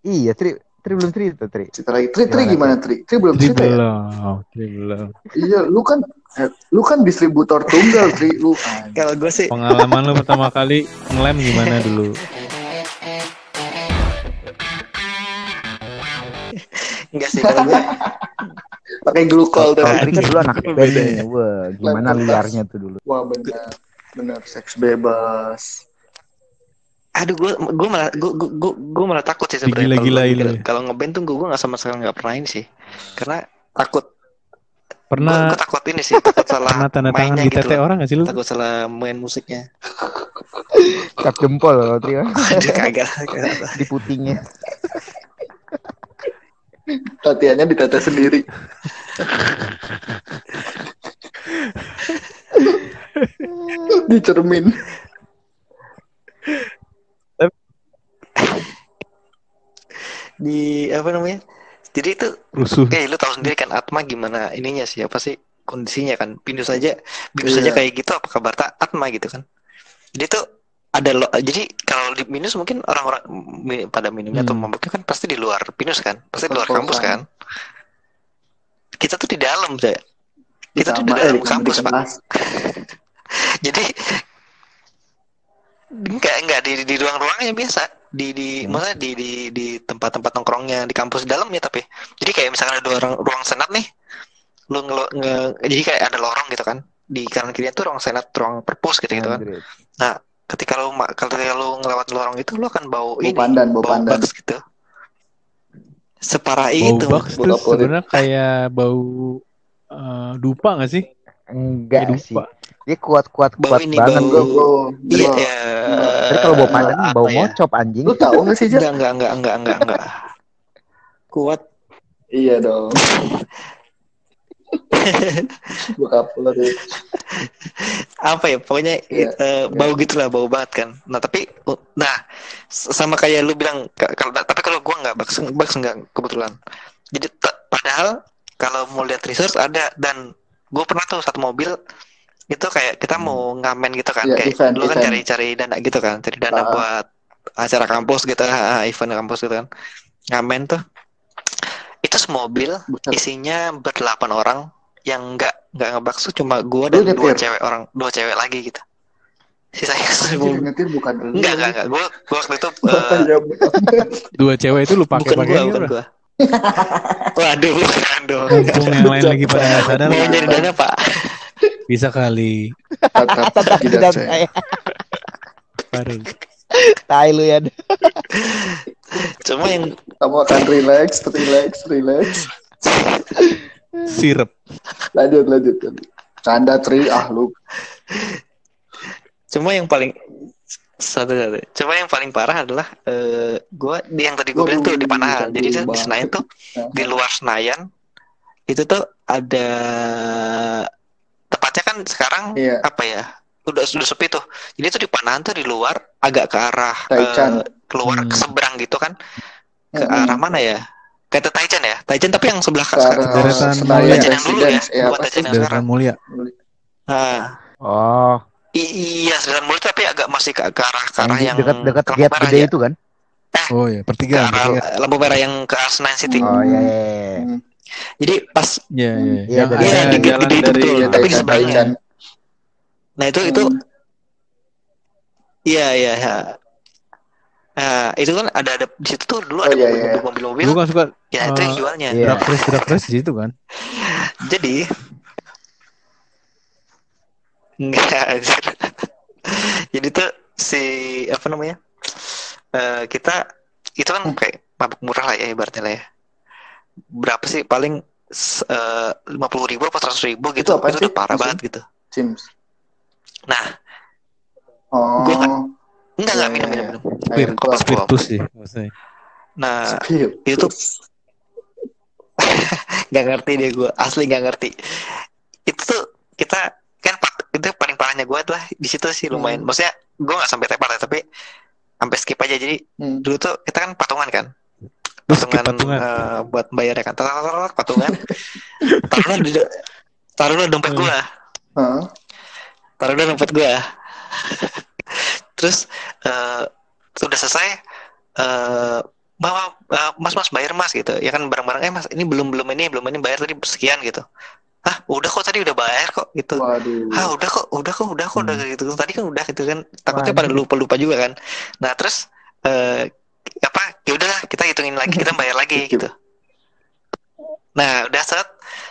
Iya, Tri, Tri belum cerita, Tri. Cerita lagi. Tri, Tri Gimana, Tri? Tri belum Tri cerita ya? belum, Tri belum. Iya, lu kan eh, lu kan distributor tunggal, Tri. Lu anjing. Kalau gue sih Pengalaman lu pertama kali ngelem gimana dulu? enggak sih kalau gue pakai glukol tadi. Tri kan dulu anak band ya. Wah, gimana liarnya tuh dulu. Wah, benar. Benar seks bebas. Aduh gue gue malah gue gue gue malah takut sih sebenarnya kalau Digila-gilain kalau- ya? ngeband tuh gue gue nggak sama sekali nggak pernah ini sih karena takut gue Pernah takut ini sih takut salah pernah tanda tangan mainnya di gitu tete loh. orang gak sih lu? takut salah main musiknya Cap jempol kalau Tri kan. Anjir, kagak kagak. di putingnya. Latihannya ditata sendiri. di cermin. Di apa namanya? Jadi itu Rusuh. kayak lu tahu sendiri kan Atma gimana ininya sih apa sih kondisinya kan? Pinus saja Iya. saja kayak gitu apa kabar tak Atma gitu kan? Jadi tuh ada lo jadi kalau di minus mungkin orang-orang pada minumnya atau Hmm. mabuknya kan pasti di luar pinus kan? Pasti di luar kampus kan? kita tuh di dalam saya kita tuh di eh, dalam kampus pak. jadi enggak enggak di di ruang-ruangnya biasa di di Hmm. maksudnya di di di tempat-tempat nongkrongnya di kampus dalamnya tapi jadi kayak misalkan ada dua ruang, ruang senat nih lu nge, nge- jadi kayak ada lorong gitu kan di kanan kirinya tuh ruang senat ruang perpus gitu gitu kan Andre. ketika lu ketika lu ngelewat lorong itu lu akan bau Bau ini pandan, bau bau pandan. bugs gitu separah Bau itu voli. sebenarnya kayak bau eh, dupa gak sih? Enggak Kayak sih. Dia kuat-kuat Bau kuat ini, banget. bau- Enggak, bro. iya ya Tapi kalau bau pandan bau ya? mocop anjing. Lu tahu gak sih, Jas? enggak enggak enggak enggak enggak enggak kuat Iya dong. Bokap lu tuh. apa ya pokoknya Iya, eh, bau gitulah bau banget kan nah tapi uh, nah sama kayak lu bilang ka- kalau tapi kalau gua nggak baks baks nggak kebetulan jadi padahal kalau mau lihat research ada dan gue pernah tuh satu mobil itu kayak kita mau ngamen gitu kan Iya, kayak event, dulu kan cari-cari dana gitu kan cari dana Ah. buat acara kampus gitu ah, event kampus gitu kan. Ngamen tuh itu semobil Buset. isinya berdelapan orang yang nggak nggak ngebaksu cuma gua dan Lu dua nyetir? cewek orang dua cewek lagi gitu. Sisanya semua nyetir bukan enggak enggak enggak gua gua waktu itu ya, Bapak. Dua cewek itu lu pakai bukan gua bukan gua waduh bukan dong Mumpung yang lain lagi pada nggak sadar mau nyari dana pak bisa kali. Tatap Tidak saya. Baru. Tai lu ya. cuma yang Kamu akan relax, relax, relax. Sirep. Lanjut, lanjut, lanjut. Canda tri, ah lu. cuma yang paling satu satu cuma yang paling parah adalah eh gua di yang tadi gua bilang tuh di Panahan jadi tuh di. Senayan tuh di luar Senayan itu tuh ada tepatnya kan sekarang Iya. apa ya udah sudah sepi tuh jadi tuh di Panahan tuh di luar agak ke arah Taichan. eh, keluar ke Hmm. seberang gitu kan ke Mm-mm. arah mana ya kayak ke Taichan ya Taichan tapi yang sebelah Ke ke Senayan Taichan yang dulu ya. Eh, bukan apa Taichan sih? yang sekarang mulia. nah Oh, i- iya sebenarnya mulut tapi agak masih ke, ke arah ke arah yang dekat-dekat ke merah gede ya. itu kan? Oh ya, ke pertigaan. arah pertigaan. lampu merah yang ke arah Senayan City Oh iya. iya, iya. Hmm. jadi pas Iya, iya. Iya, Yang Iya, di- jalan di- di- dari betul. Iya, tapi di sebelahnya. Taichan. nah itu itu Hmm. iya iya iya Nah, itu kan ada ada di situ tuh dulu Oh, ada iya, iya. mobil-mobil Lu kan suka ya itu yang eh, jualnya Iya. drag race drag race di situ kan? jadi enggak anjir. jadi tuh si apa namanya eh, kita itu kan kayak mabuk murah lah ya ibaratnya lah ya berapa sih paling lima puluh ribu atau seratus ribu gitu Itu apa itu sih? udah parah Maksudnya? banget gitu Sims. nah Oh. Gua kan- enggak enggak Iya, minum iya, minum iya. minum Air Kopi gua. Spiritus sih maksudnya. nah Spirit. itu nggak ngerti deh gue asli nggak ngerti itu tuh kita gue adalah di situ sih lumayan. Hmm. maksudnya gue nggak sampai tepar ya tapi sampai skip aja. Jadi Hmm. dulu tuh kita kan patungan kan? Patungan, patungan. eh, buat bayarnya kan? Tar- tar- tar- tar, patungan. Taruhlah di taruhlah dompet gue Hah? taruhlah dompet gue terus eh udah selesai eh bawa eh, mas mas bayar mas gitu. Ya kan barang-barang eh mas ini belum belum ini belum ini bayar tadi sekian gitu ah udah kok tadi udah bayar kok gitu. Waduh. ah udah kok udah kok udah kok udah Hmm. gitu. Tadi kan udah gitu kan. Takutnya Waduh. pada lupa lupa juga kan. Nah terus eh apa ya udahlah kita hitungin lagi kita bayar lagi gitu. nah udah saat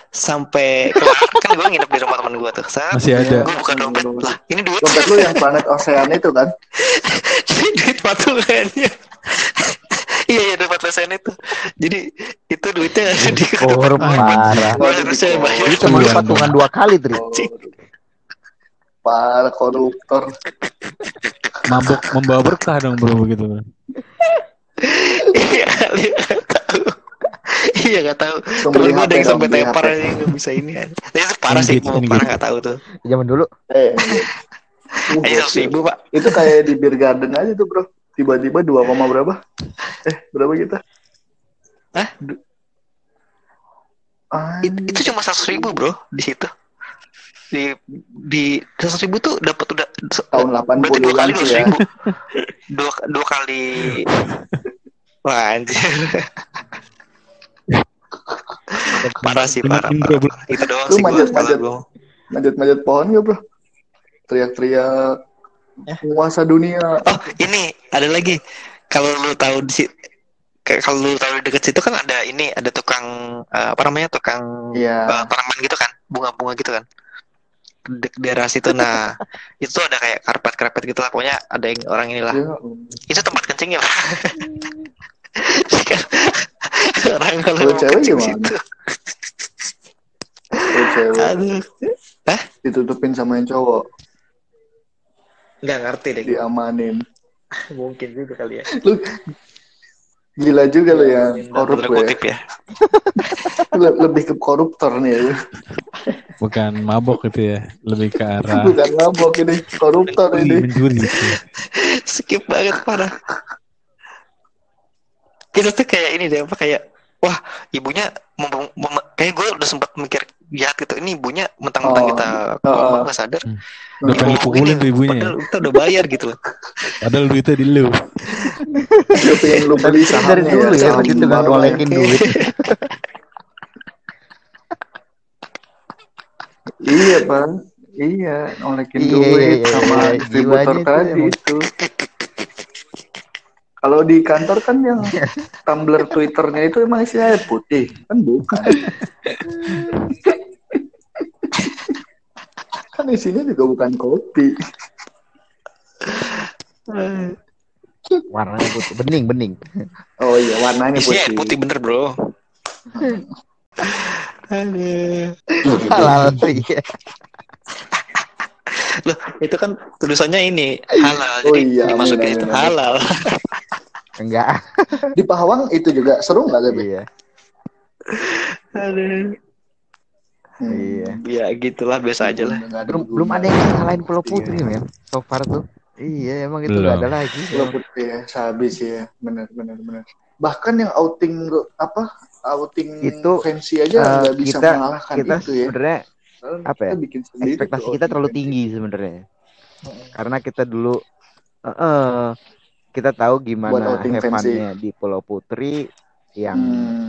sampai kelar. Kan gue nginep di rumah teman gue tuh saat Masih ada. gue buka dompet. Lah ini duit Dompet lu yang planet ocean itu kan? Jadi duit patung kayaknya iya iya duit patung itu jadi itu duitnya ada di Korup parah. Harusnya bayar Itu lu patungan dua kali, Tri. Para koruptor. Mabuk membawa berkah dong bro begitu. iya nggak tahu iya nggak tahu temen gue ada yang sampai tepar aja nggak bisa ini ya itu parah sih mau parah nggak tahu tuh Zaman dulu. Eh, ayo seratus ribu pak itu kayak di beer garden aja tuh bro. Tiba-tiba 2, koma berapa? Eh, berapa kita? Hah? Du- Ah, It- itu cuma seratus ribu bro di situ di di seratus ribu tuh dapat udah tahun berarti dua 80 kali dua ya. ribu dua dua kali wah anjir parah sih parah, parah, itu doang Lu sih gua manjat-manjat. kalau gua Manjat-manjat pohon gak bro? Teriak-teriak penguasa dunia. oh ini ada lagi. Kalau lu tahu di si- kayak kalau lu tahu di dekat situ kan ada ini ada tukang eh, apa namanya tukang Iya. eh, tanaman gitu kan bunga-bunga gitu kan. Di daerah situ. Nah itu ada kayak karpet-karpet gitu lah pokoknya ada yang orang inilah. Ya, itu tempat kencingnya Pak. Kan orang kalau mau cewek kencing gimana? situ. Oh, cewek. Aduh. Ditutupin sama yang cowok, nggak ngerti deh diamanin. mungkin juga kali ya Lu gila juga lu ya, korup ya. kutip ya Le- Lebih ke koruptor nih ya. Bukan mabok itu ya, lebih ke arah Bukan mabok ini, koruptor ini. mencuri gitu. skip banget parah kita tuh kayak ini deh apa kayak wah ibunya mem- mem- kayak gue udah sempat mikir jahat gitu ini ibunya mentang-mentang Oh. kita Oh. ngomong nggak sadar Udah pengen Ibu dipukulin ini, tuh ibunya ya. padahal kita udah bayar gitu loh Padahal duitnya di lu. Pengen lu beli Dari dulu ya, tukang baru. ngolekin duit. Iya bang, iya ngolekin Iya, duit iya, iya, sama iya. distributor Jiwanya itu tadi itu. Kalau di kantor kan yang tumbler Twitternya itu emang isinya air putih, kan bukan. kan isinya juga bukan kopi. Warnanya putih, bening, bening. Oh iya, warnanya isinya putih. putih bener bro. Halal Tri. Loh, itu kan tulisannya ini halal. Oh Jadi iya, dimasukin amin, itu halal. Enggak. Di Pahawang itu juga seru nggak tapi? Iya. Aduh. Hmm. Iya. Ya gitulah biasa aja lah. Belum belum ada yang ngalahin Pulau Putri, men. So far tuh. Iya, emang itu Belum. nggak ada lagi. Pulau Putri ya, sehabis ya, benar benar benar. Bahkan yang outing apa outing Itu, fancy aja eh, nggak bisa kita- mengalahkan Kita itu ya. sebenarnya apa ya, kita bikin ekspektasi tuh kita terlalu tinggi sebenarnya. Karena kita dulu eh, eh, kita tahu gimana outing have fancy. fun-nya di Pulau Putri yang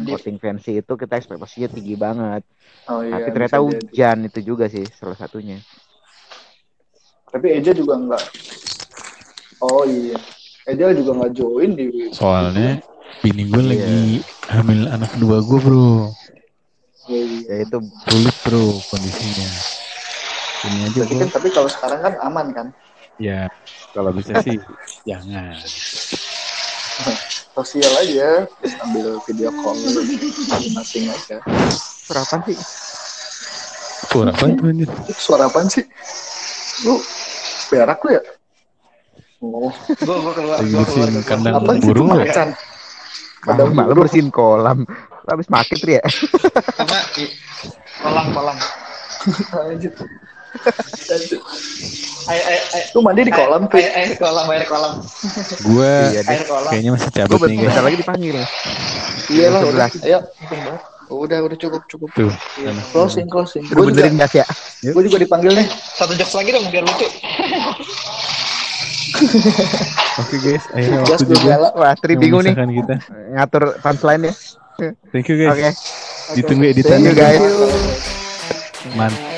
Hmm. outing fancy itu kita ekspektasinya tinggi banget. Oh iya. Tapi ternyata jadi. hujan itu juga sih salah satunya. Tapi Eja juga nggak. Oh iya. Eja juga nggak join di. Soalnya bini gue Iya. lagi hamil anak kedua gue bro. Iya, iya. Ya itu Sulit bro kondisinya. Ini aja Berarti kan tapi kalau sekarang kan aman kan. Ya kalau bisa sih jangan. Sosial aja, terus ambil video call masing-masing aja. berapa sih? Suara apa itu anjir? Suara apaan sih? Lu berak lu ya? Oh, Gua gua keluar. Gua keluar. kandang apa burung lu ya? macan? Malam malam bersihin kolam. Lu Habis makin ya? Kolam kolam. Lanjut. Air air air. Lu mandi di kolam tuh. Air, air kolam air kolam. Gue Iya. Air kolam. kayaknya masih cabut nih bentar lagi dipanggil. Iya lah, udah. Ayo. Udah, udah cukup, cukup. Tuh. Iya. Closing, closing. Gue juga, benerin gas ya? gue juga dipanggil nih. Satu jokes lagi dong biar lucu. Oke guys, Gas waktu juga. Wah, Tri bingung nih kita. ngatur punchline ya. Thank you Oke. guys. Ditunggu Oke. editannya Thank you, guys. Mantap.